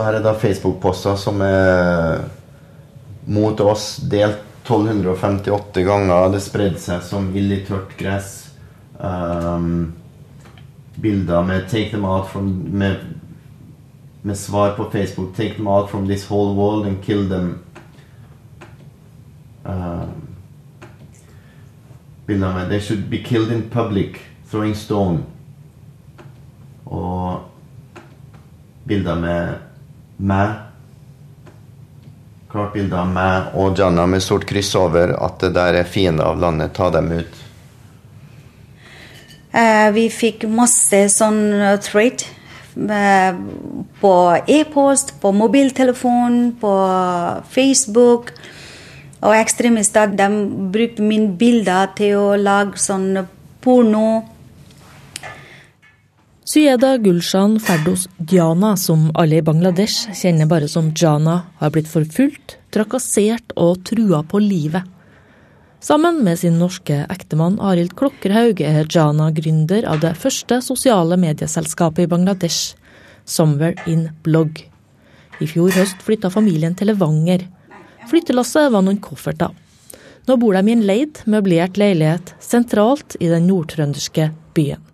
så har jeg da Facebook-poster som er mot oss delt 1258 ganger. Det spredde seg som ild i tørt gress. Um, bilder med 'take them out from' med, med svar på Facebook 'take them out from this whole world and kill them'. Um, bilder med 'they should be killed in public', throwing stone. Og bilder med meg. Klart bilde av meg og Janna med stort kryss over at det der er fiender av landet. Ta dem ut. Uh, vi fikk masse sånn threat uh, på e-post, på mobiltelefon, på Facebook. Og ekstremister de brukte mine bilder til å lage sånn porno. Syeda Gulshan Ferdos Diana, som alle i Bangladesh kjenner bare som Jana, har blitt forfulgt, trakassert og trua på livet. Sammen med sin norske ektemann Arild Klokkerhaug er Jana gründer av det første sosiale medieselskapet i Bangladesh, Somewhere in Blog. I fjor høst flytta familien til Levanger. Flyttelasset var noen kofferter. Nå bor de i en leid, møblert leilighet sentralt i den nordtrønderske byen.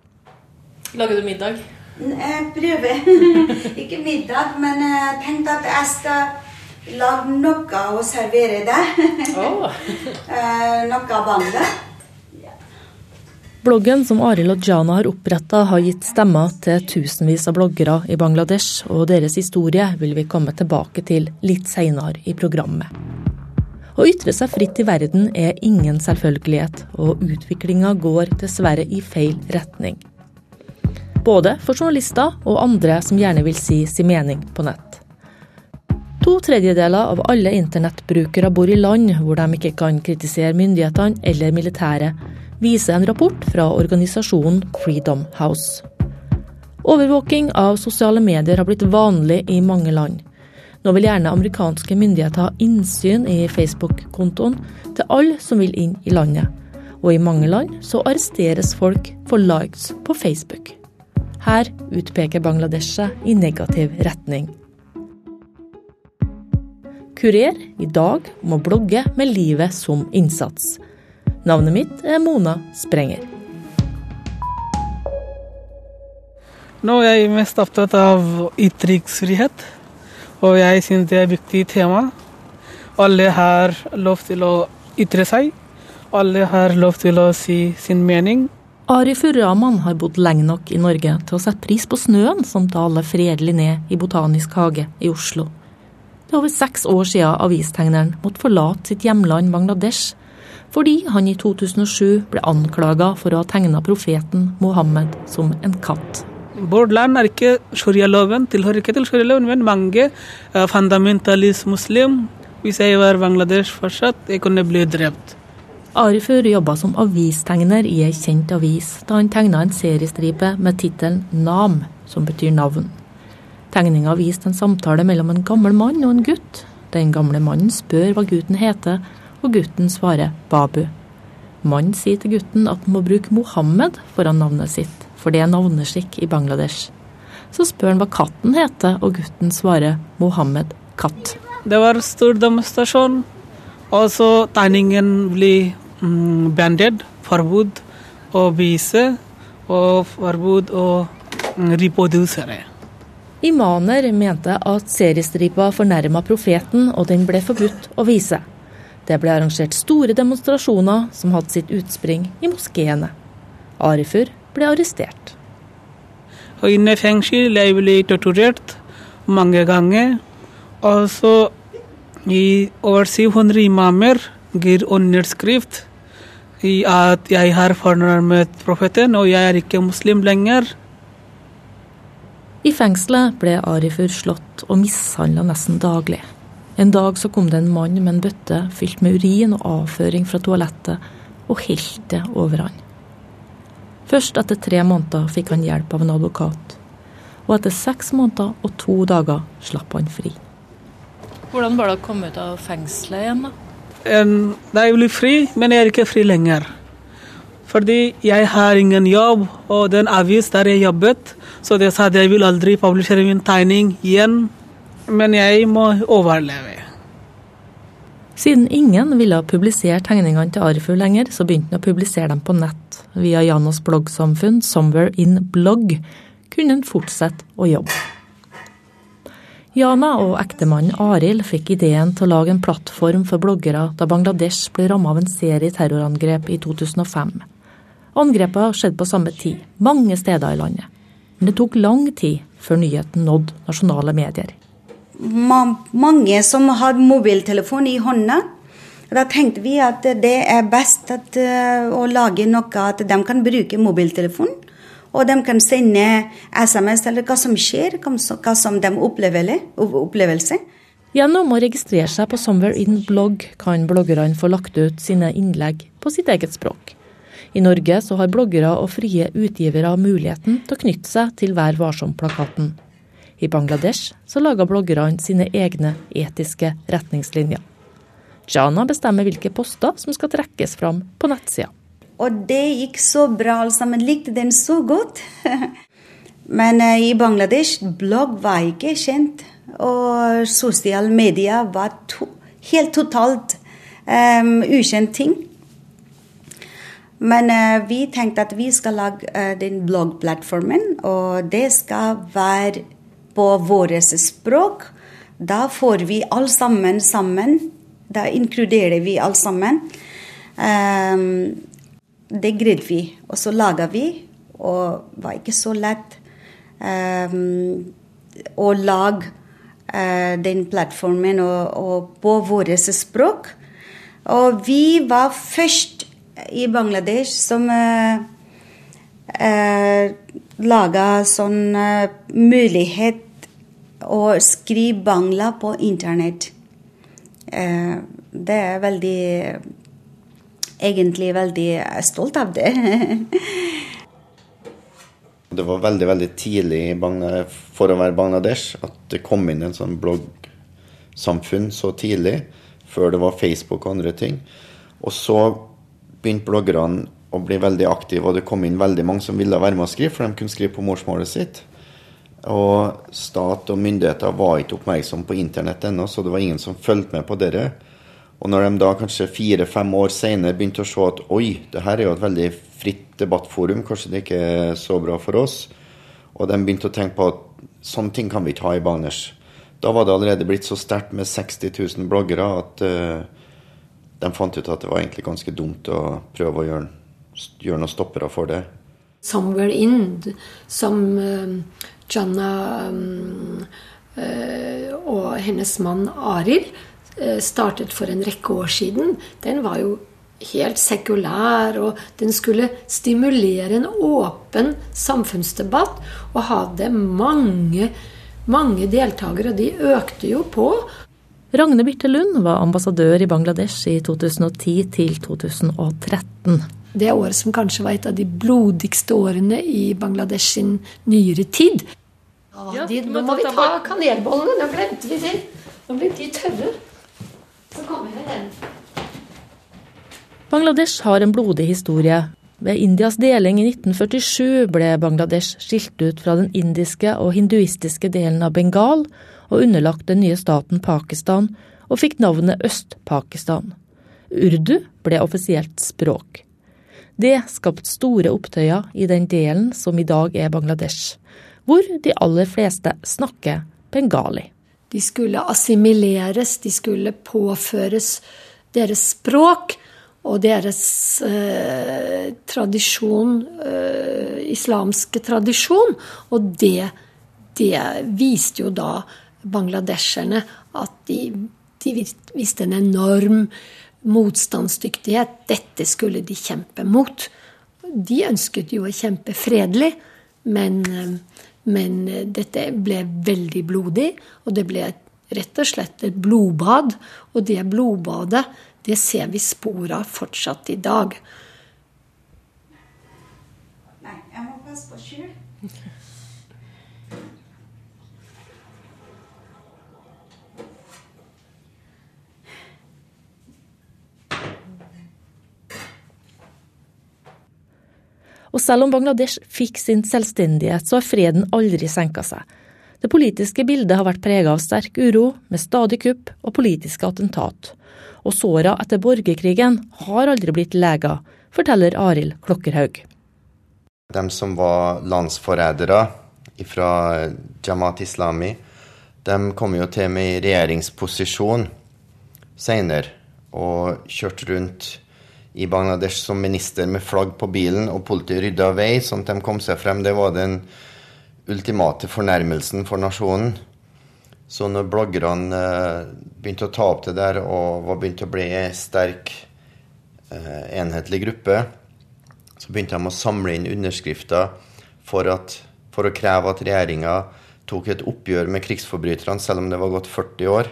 Lager du middag? Jeg prøver. Ikke middag, men jeg tenkte at jeg skal lage noe og servere det. Oh. noe bande. Bloggen som Arild og Jana har oppretta, har gitt stemmer til tusenvis av bloggere i Bangladesh, og deres historie vil vi komme tilbake til litt seinere i programmet. Å ytre seg fritt i verden er ingen selvfølgelighet, og utviklinga går dessverre i feil retning. Både for journalister og andre som gjerne vil si sin mening på nett. To tredjedeler av alle internettbrukere bor i land hvor de ikke kan kritisere myndighetene eller militæret, viser en rapport fra organisasjonen Freedom House. Overvåking av sosiale medier har blitt vanlig i mange land. Nå vil gjerne amerikanske myndigheter ha innsyn i Facebook-kontoen til alle som vil inn i landet. Og i mange land så arresteres folk for likes på Facebook. Her utpeker Bangladesh seg i negativ retning. Kurer i dag om å blogge med livet som innsats. Navnet mitt er Mona Sprenger. Nå er jeg mest opptatt av ytringsfrihet, og jeg syns det er et viktig tema. Alle har lov til å ytre seg. Alle har lov til å si sin mening. Arifur Rahman har bodd lenge nok i Norge til å sette pris på snøen som daler fredelig ned i Botanisk hage i Oslo. Det er over seks år siden avistegneren måtte forlate sitt hjemland Bangladesh fordi han i 2007 ble anklaga for å ha tegna profeten Mohammed som en katt. Vårt land er ikke sharia-loven, tilhører ikke til sharia-loven, men mange uh, fundamentalist muslim. Hvis jeg var Bangladesh fortsatt, jeg kunne bli drept. Arifur jobba som avistegner i ei kjent avis da han tegna en seriestripe med tittelen Nam, som betyr navn. Tegninga viste en samtale mellom en gammel mann og en gutt. Den gamle mannen spør hva gutten heter, og gutten svarer Babu. Mannen sier til gutten at han må bruke Mohammed foran navnet sitt, for det er navneskikk i Bangladesh. Så spør han hva katten heter, og gutten svarer Mohammed katt. Det var stor demonstrasjon, og så tegningen ble bandet, forbud å vise, og forbud mm, reprodusere. Imaner mente at seriestripa fornærma profeten, og den ble forbudt å vise. Det ble arrangert store demonstrasjoner som hadde sitt utspring i moskeene. Arifur ble arrestert. Og inne i fengsel jeg ble torturert mange ganger. Og så i over 700 imamer gir underskrift i at jeg har fornærmet profeten, og jeg er ikke muslim lenger. I fengselet ble Arifur slått og mishandla nesten daglig. En dag så kom det en mann med en bøtte fylt med urin og avføring fra toalettet, og helte det over han. Først etter tre måneder fikk han hjelp av en advokat. Og etter seks måneder og to dager slapp han fri. Hvordan var det å komme ut av fengselet igjen, da? Da jeg blir fri, men jeg er ikke fri lenger. Fordi jeg har ingen jobb, og den avis der jeg jobbet, så de sa at jeg vil aldri publisere min tegning igjen. men jeg må overleve. Siden ingen ville publisere tegningene til Arfu lenger, så begynte han å publisere dem på nett. Via Janos bloggsamfunn Somewhere in Blog kunne han fortsette å jobbe. Jana og ektemannen Arild fikk ideen til å lage en plattform for bloggere da Bangladesh ble rammet av en serie terrorangrep i 2005. Angrepene skjedde på samme tid, mange steder i landet. Men det tok lang tid før nyheten nådde nasjonale medier. Mange som har mobiltelefon i hånda. Da tenkte vi at det er best uh, å lage noe at de kan bruke mobiltelefon. Og de kan sende SMS eller hva som skjer, hva som de opplever. opplevelse. Gjennom å registrere seg på Somewhere in blogg kan bloggerne få lagt ut sine innlegg på sitt eget språk. I Norge så har bloggere og frie utgivere muligheten til å knytte seg til Vær varsom-plakaten. I Bangladesh så lager bloggerne sine egne etiske retningslinjer. Jana bestemmer hvilke poster som skal trekkes fram på nettsida. Og det gikk så bra, alle sammen likte den så godt. Men uh, i Bangladesh blogg var ikke kjent, og sosiale medier var to helt totalt um, ukjent ting. Men uh, vi tenkte at vi skal lage uh, den bloggplattformen, og det skal være på vårt språk. Da får vi alle sammen sammen. Da inkluderer vi alle sammen. Um, det greide vi, og så laga vi. Og det var ikke så lett um, å lage uh, den plattformen og, og på vårt språk. Og vi var først i Bangladesh som uh, uh, laga sånn uh, mulighet å skrive bangla på internett. Uh, det er veldig Egentlig veldig stolt av det. det var veldig veldig tidlig for å være Bangladesh at det kom inn en sånn bloggsamfunn så tidlig, før det var Facebook og andre ting. Og så begynte bloggerne å bli veldig aktive, og det kom inn veldig mange som ville være med å skrive, for de kunne skrive på morsmålet sitt. Og stat og myndigheter var ikke oppmerksom på internett ennå, så det var ingen som fulgte med på dere. Og når de da kanskje fire-fem år senere begynte å se at oi, det her er jo et veldig fritt debattforum, kanskje det ikke er så bra for oss, og de begynte å tenke på at sånne ting kan vi ikke ha i Bangladesh. Da var det allerede blitt så sterkt med 60 000 bloggere at uh, de fant ut at det var egentlig ganske dumt å prøve å gjøre, gjøre noen stoppere for det. 'Somewhere In', som uh, Janna um, uh, og hennes mann Arild startet for en rekke år siden, den var jo helt sekulær, og den skulle stimulere en åpen samfunnsdebatt og hadde mange, mange deltakere. Og de økte jo på. Ragne Birte Lund var ambassadør i Bangladesh i 2010 til 2013. Det året som kanskje var et av de blodigste årene i Bangladesh sin nyere tid. Ja, de, nå må vi ta kanelbollene. Nå glemte vi det. Nå ble de tørre. Så kommer vi den. Bangladesh har en blodig historie. Ved Indias deling i 1947 ble Bangladesh skilt ut fra den indiske og hinduistiske delen av Bengal og underlagt den nye staten Pakistan, og fikk navnet Øst-Pakistan. Urdu ble offisielt språk. Det skapte store opptøyer i den delen som i dag er Bangladesh, hvor de aller fleste snakker bengali. De skulle assimileres, de skulle påføres deres språk og deres eh, tradisjon, eh, islamske tradisjon. Og det, det viste jo da bangladesherne at de, de viste en enorm motstandsdyktighet. Dette skulle de kjempe mot. De ønsket jo å kjempe fredelig, men, men dette ble veldig blodig. Og det ble rett og slett et blodbad. Og det blodbadet, det ser vi spor av fortsatt i dag. Nei, jeg må passe på. Og selv om Bangladesh fikk sin selvstendighet, så har freden aldri senka seg. Det politiske bildet har vært preget av sterk uro, med stadig kupp og politiske attentat. Og såra etter borgerkrigen har aldri blitt lega, forteller Arild Klokkerhaug. De som var landsforrædere fra Jamaat Islami, de kom jo til med regjeringsposisjon seinere og kjørte rundt i Bangladesh som minister med flagg på bilen, og politiet rydda vei sånn at de kom seg frem. Det var den ultimate fornærmelsen for nasjonen. Så når bloggerne eh, begynte å ta opp det der og var begynt å bli en sterk, eh, enhetlig gruppe, så begynte de å samle inn underskrifter for, at, for å kreve at regjeringa tok et oppgjør med krigsforbryterne, selv om det var gått 40 år.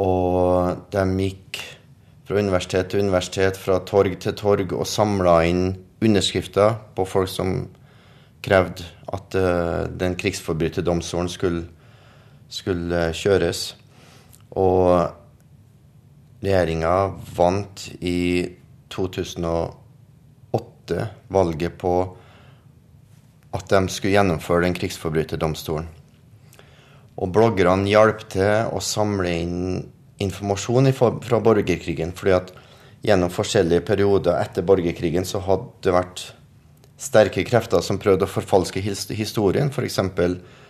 Og de gikk fra universitet til universitet, fra torg til torg, og samla inn underskrifter på folk som krevde at uh, den krigsforbryterdomstolen skulle, skulle uh, kjøres. Og regjeringa vant i 2008 valget på at de skulle gjennomføre den krigsforbryterdomstolen. Og bloggerne hjalp til å samle inn informasjon fra borgerkrigen. fordi at gjennom forskjellige perioder etter borgerkrigen så hadde det vært sterke krefter som prøvde å forfalske historien. F.eks.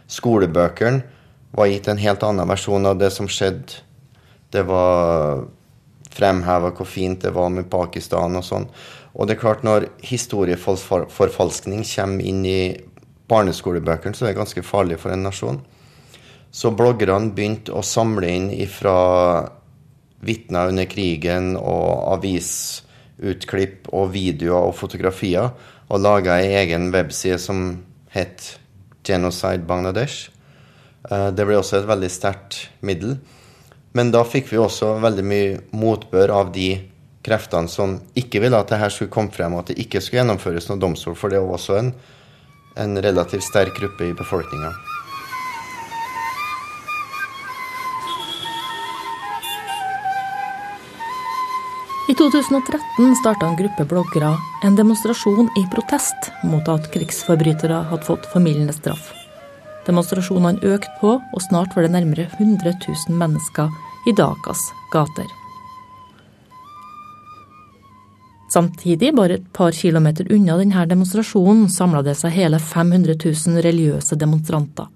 skolebøkene var gitt en helt annen versjon av det som skjedde. Det var fremheva hvor fint det var med Pakistan og sånn. Og det er klart, når historieforfalskning kommer inn i barneskolebøkene, så er det ganske farlig for en nasjon. Så bloggerne begynte å samle inn ifra vitner under krigen og avisutklipp og videoer og fotografier, og laga ei egen webside som het Genocide Bangladesh. Eh, det ble også et veldig sterkt middel. Men da fikk vi også veldig mye motbør av de kreftene som ikke ville at det her skulle komme frem, og at det ikke skulle gjennomføres noen domstol, for det var også en, en relativt sterk gruppe i befolkninga. I 2013 starta en gruppe bloggere en demonstrasjon i protest mot at krigsforbrytere hadde fått formildende straff. Demonstrasjonene økte på, og snart var det nærmere 100 000 mennesker i Dakas gater. Samtidig, bare et par kilometer unna denne demonstrasjonen, samla det seg hele 500 000 religiøse demonstranter.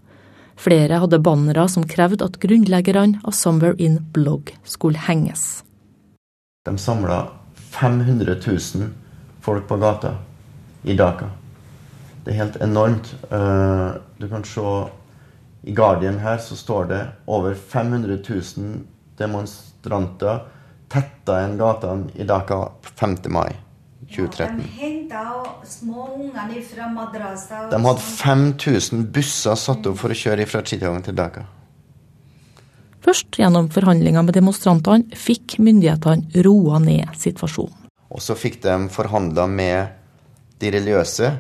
Flere hadde bannere som krevde at grunnleggerne av Somewhere In Blog skulle henges. De samla 500 000 folk på gata i Dhaka. Det er helt enormt. Eh, du kan se i Guardian her så står det over 500 000 demonstranter tetta en gatene i Dhaka 5. mai 2013. De hadde 5000 busser satt opp for å kjøre fra Chittagong til Dhaka. Først gjennom forhandlinger med demonstrantene fikk myndighetene roa ned situasjonen. Og så fikk de forhandla med de religiøse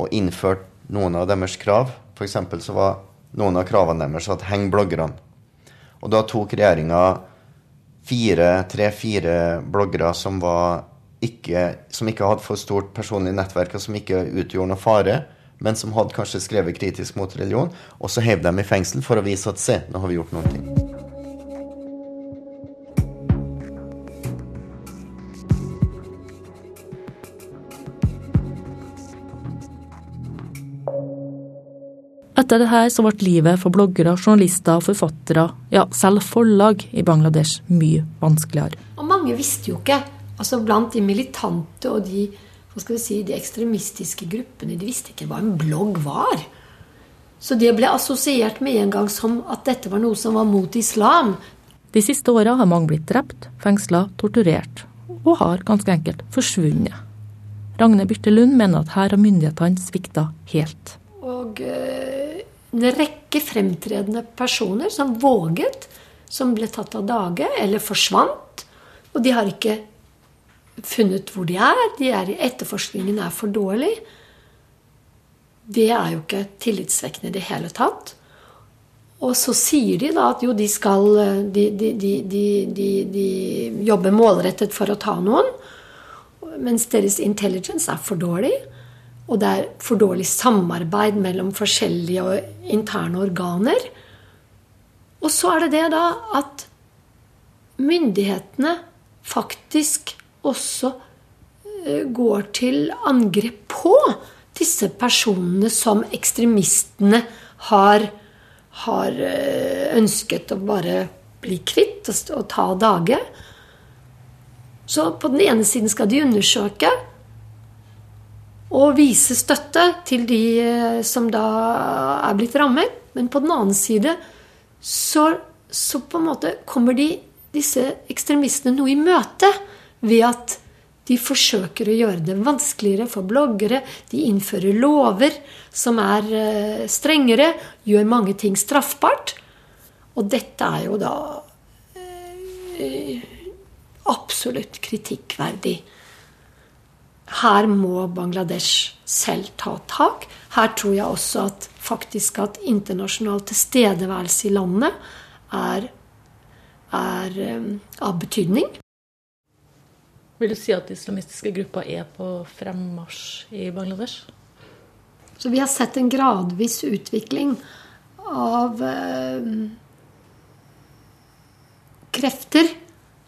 og innført noen av deres krav. F.eks. så var noen av kravene deres at heng bloggerne. Og da tok regjeringa tre-fire bloggere som, ikke, som ikke hadde for stort personlig nettverk, og som ikke utgjorde noe fare, men som hadde kanskje skrevet kritisk mot religion, og så heiv dem i fengsel for å vise at se, nå har vi gjort noe. Etter det her så ble livet for bloggere, journalister, forfattere, ja selv forlag i Bangladesh mye vanskeligere. Og mange visste jo ikke, altså blant de militante og de, hva skal vi si, de ekstremistiske gruppene, de visste ikke hva en blogg var. Så det ble assosiert med en gang som at dette var noe som var mot islam. De siste åra har mange blitt drept, fengsla, torturert, og har ganske enkelt forsvunnet. Ragne Byrte Lund mener at her har myndighetene svikta helt. Og eh, en rekke fremtredende personer som våget, som ble tatt av dage eller forsvant. Og de har ikke funnet hvor de er. De er Etterforskningen er for dårlig. Det er jo ikke tillitsvekkende i det hele tatt. Og så sier de da at jo, de skal de, de, de, de, jobber målrettet for å ta noen. Mens deres intelligence er for dårlig. Og det er for dårlig samarbeid mellom forskjellige interne organer. Og så er det det da at myndighetene faktisk også eh, går til angrep på disse personene som ekstremistene har, har eh, ønsket å bare bli kvitt og ta av dage. Så på den ene siden skal de undersøke og vise støtte til de eh, som da er blitt rammet. Men på den annen side så, så på en måte kommer de, disse ekstremistene noe i møte ved at de forsøker å gjøre det vanskeligere for bloggere. De innfører lover som er eh, strengere, gjør mange ting straffbart. Og dette er jo da eh, absolutt kritikkverdig. Her må Bangladesh selv ta tak. Her tror jeg også at faktisk at internasjonal tilstedeværelse i landet er, er um, av betydning. Vil du si at islamistiske grupper er på fremmarsj i Bangladesh? Så vi har sett en gradvis utvikling av um, krefter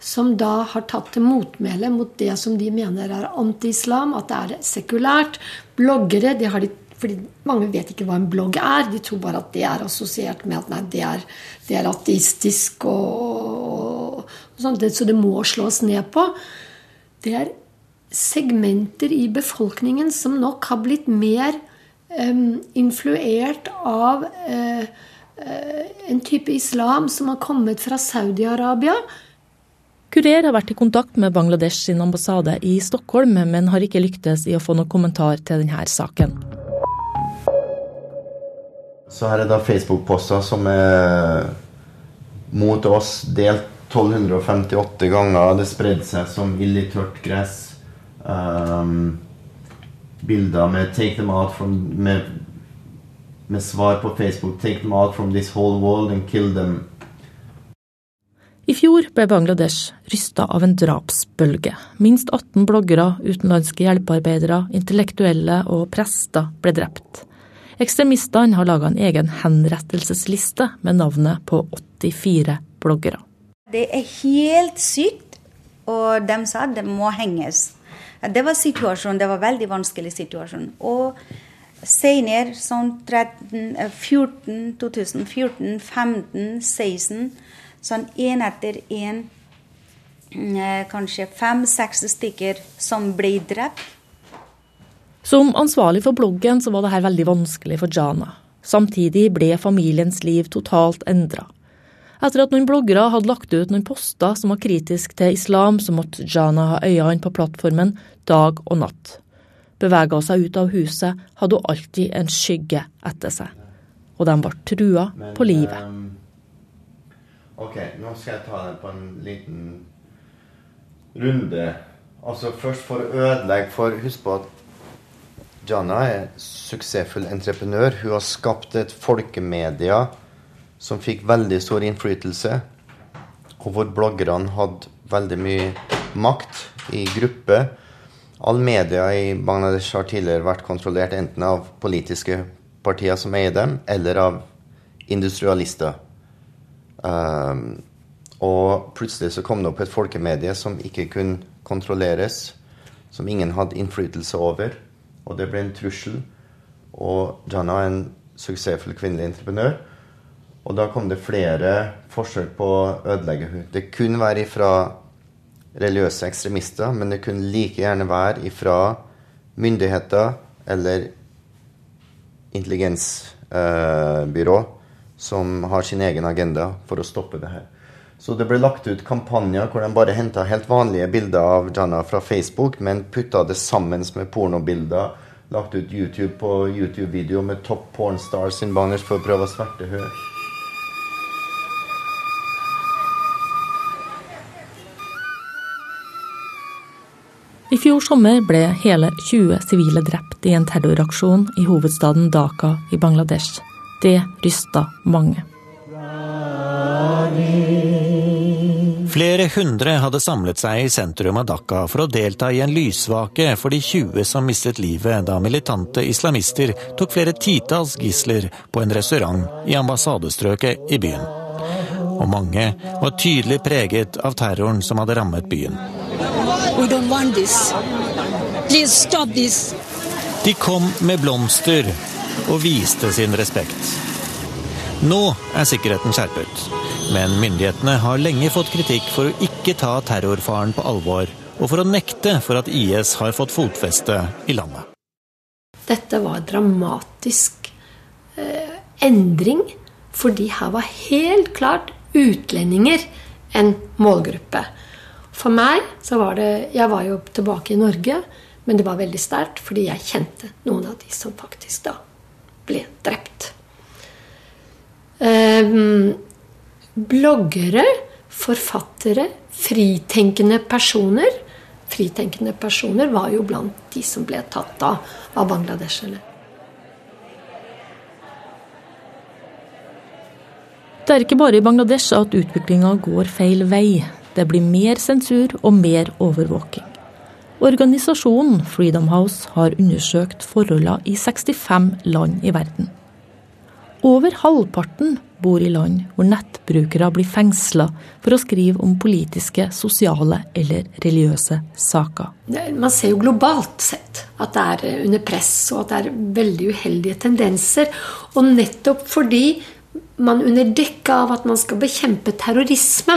som da har tatt til motmæle mot det som de mener er anti-islam, at det er sekulært. Bloggere de de, fordi Mange vet ikke hva en blogg er. De tror bare at det er assosiert med at nei, det er, det er ateistisk og, og sånt. Så det må slås ned på. Det er segmenter i befolkningen som nok har blitt mer um, influert av uh, uh, en type islam som har kommet fra Saudi-Arabia Kurer har vært i kontakt med Bangladesh sin ambassade i Stockholm, men har ikke lyktes i å få noen kommentar til denne saken. Så her er da Facebook-poster som er mot oss delt 1258 ganger. Det spredde seg som ild i tørt gress. Um, bilder med 'take them out from' med, med svar på Facebook 'take them out from this whole world and kill them'. I fjor ble Bangladesh rysta av en drapsbølge. Minst 18 bloggere, utenlandske hjelpearbeidere, intellektuelle og prester ble drept. Ekstremistene har laga en egen henrettelsesliste med navnet på 84 bloggere. Det er helt sykt, og de sa at det må henges. Det var situasjonen, det var en veldig vanskelig situasjon. Og senere, sånn 13, 14, 2014, 15, 16 sånn én etter én eh, kanskje fem-seks stykker som ble drept. Som ansvarlig for bloggen så var det her veldig vanskelig for Jana. Samtidig ble familiens liv totalt endra. Etter at noen bloggere hadde lagt ut noen poster som var kritiske til islam, så måtte Jana ha øynene på plattformen dag og natt. Bevega seg ut av huset, hadde hun alltid en skygge etter seg. Og de ble trua på livet. Ok, nå skal jeg ta den på en liten runde. Altså først for å ødelegge For husk på at Jana er suksessfull entreprenør. Hun har skapt et folkemedia som fikk veldig stor innflytelse. Og hvor bloggerne hadde veldig mye makt i gruppe. All media i Bangladesh har tidligere vært kontrollert enten av politiske partier som eier dem, eller av industrialister. Um, og plutselig så kom det opp et folkemedie som ikke kunne kontrolleres, som ingen hadde innflytelse over. Og det ble en trussel. Og Jana er en suksessfull kvinnelig entreprenør. Og da kom det flere forsøk på å ødelegge henne. Det kunne være ifra religiøse ekstremister, men det kunne like gjerne være ifra myndigheter eller intelligensbyrå. Uh, som har sin egen agenda for å stoppe det her. Så det ble lagt ut kampanjer hvor de bare henta helt vanlige bilder av Janna fra Facebook, men putta det sammen med pornobilder. Lagt ut YouTube på YouTube-video med topp pornstars in Bangladesh for å prøve å sverte henne. I fjor sommer ble hele 20 sivile drept i en terroraksjon i hovedstaden Dhaka i Bangladesh. Det rysta mange. Flere hundre hadde samlet seg i sentrum av Dhaka for å delta i en lysvake for de 20 som mistet livet da militante islamister tok flere titalls gisler på en restaurant i ambassadestrøket i byen. Og mange var tydelig preget av terroren som hadde rammet byen. De kom med blomster og viste sin respekt. Nå er sikkerheten skjerpet. Men myndighetene har lenge fått kritikk for å ikke ta terrorfaren på alvor, og for å nekte for at IS har fått fotfeste i landet. Dette var en dramatisk eh, endring, fordi her var helt klart utlendinger en målgruppe. For meg så var det Jeg var jo tilbake i Norge, men det var veldig sterkt fordi jeg kjente noen av de som faktisk da ble drept. Um, bloggere, forfattere, fritenkende personer Fritenkende personer var jo blant de som ble tatt av av bangladesherne. Det er ikke bare i Bangladesh at utviklinga går feil vei. Det blir mer sensur og mer overvåking. Organisasjonen Freedom House har undersøkt forholdene i 65 land i verden. Over halvparten bor i land hvor nettbrukere blir fengsla for å skrive om politiske, sosiale eller religiøse saker. Man ser jo globalt sett at det er under press, og at det er veldig uheldige tendenser. Og nettopp fordi man under dekke av at man skal bekjempe terrorisme,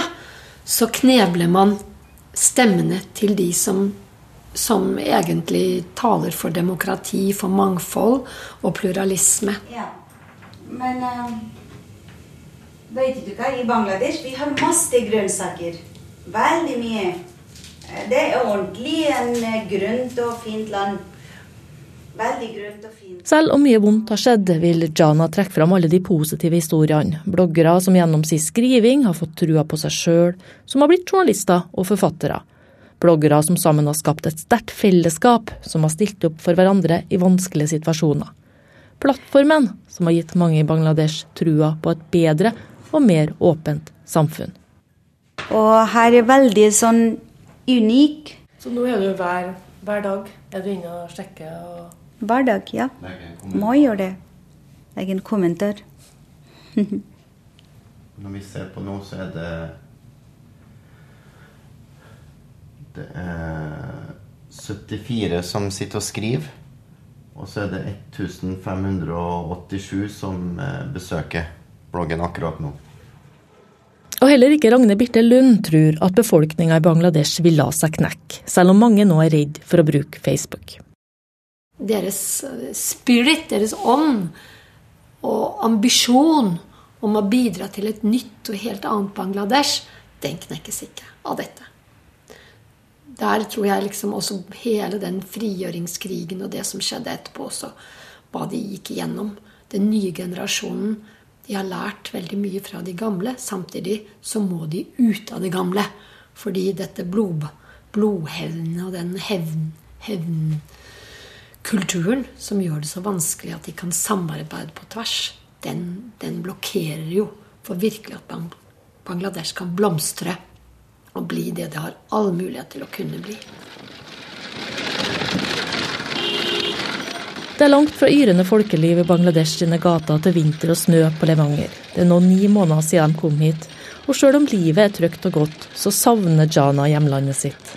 så knebler man stemmene til de som, som egentlig taler for demokrati, for mangfold og pluralisme. Ja. Men uh, Vet du hva, i Bangladesh vi har masse grønnsaker. Veldig mye. Det er ordentlig en eh, grønt og fint land. Veldig grønt og fint. Selv om mye vondt har skjedd, vil Jana trekke fram alle de positive historiene. Bloggere som gjennom sin skriving har fått trua på seg sjøl, som har blitt journalister og forfattere. Bloggere som sammen har skapt et sterkt fellesskap, som har stilt opp for hverandre i vanskelige situasjoner. Plattformen som har gitt mange i Bangladesh trua på et bedre og mer åpent samfunn. Og her er veldig sånn unik. Så nå er du hver, hver dag er du inne og sjekker? Og... Hver dag, ja. Må gjøre det. Egen kommentar. Når vi ser på nå, så er det Det er 74 som sitter og skriver. Og så er det 1587 som eh, besøker bloggen akkurat nå. Og heller ikke Ragne Birte Lund tror at befolkninga i Bangladesh vil la seg knekke, selv om mange nå er redd for å bruke Facebook. Deres eh, spirit, deres ånd og ambisjon om å bidra til et nytt og helt annet Bangladesh, den knekkes ikke av dette. Der tror jeg liksom også hele den frigjøringskrigen og det som skjedde etterpå også, hva de gikk igjennom. Den nye generasjonen de har lært veldig mye fra de gamle. Samtidig så må de ut av det gamle. Fordi dette blod, blodhevnen og den hevn, hevnkulturen som gjør det så vanskelig at de kan samarbeide på tvers, den, den blokkerer jo for virkelig at Bangladesh kan blomstre og bli det det har all mulighet til å kunne bli. Det er langt fra yrende folkeliv i Bangladesh sine gater til vinter og snø på Levanger. Det er nå ni måneder siden de kom hit, og selv om livet er trygt og godt, så savner Jana hjemlandet sitt.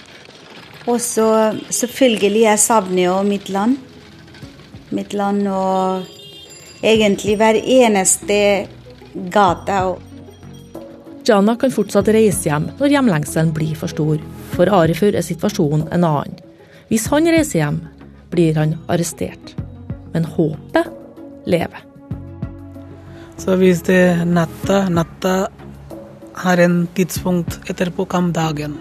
Og så selvfølgelig jeg savner jo mitt land. Mitt land og egentlig hver eneste gate. Jana kan fortsatt reise hjem når hjemlengselen blir for stor. For Arifur er situasjonen en annen. Hvis han reiser hjem, blir han arrestert men håpet lever. Så hvis det natta, natta har en tidspunkt etterpå kom dagen.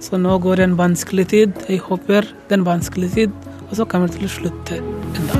Så nå går en vanskelig tid. Jeg håper den vanskelige tid, og så kommer det til å slutte en dag.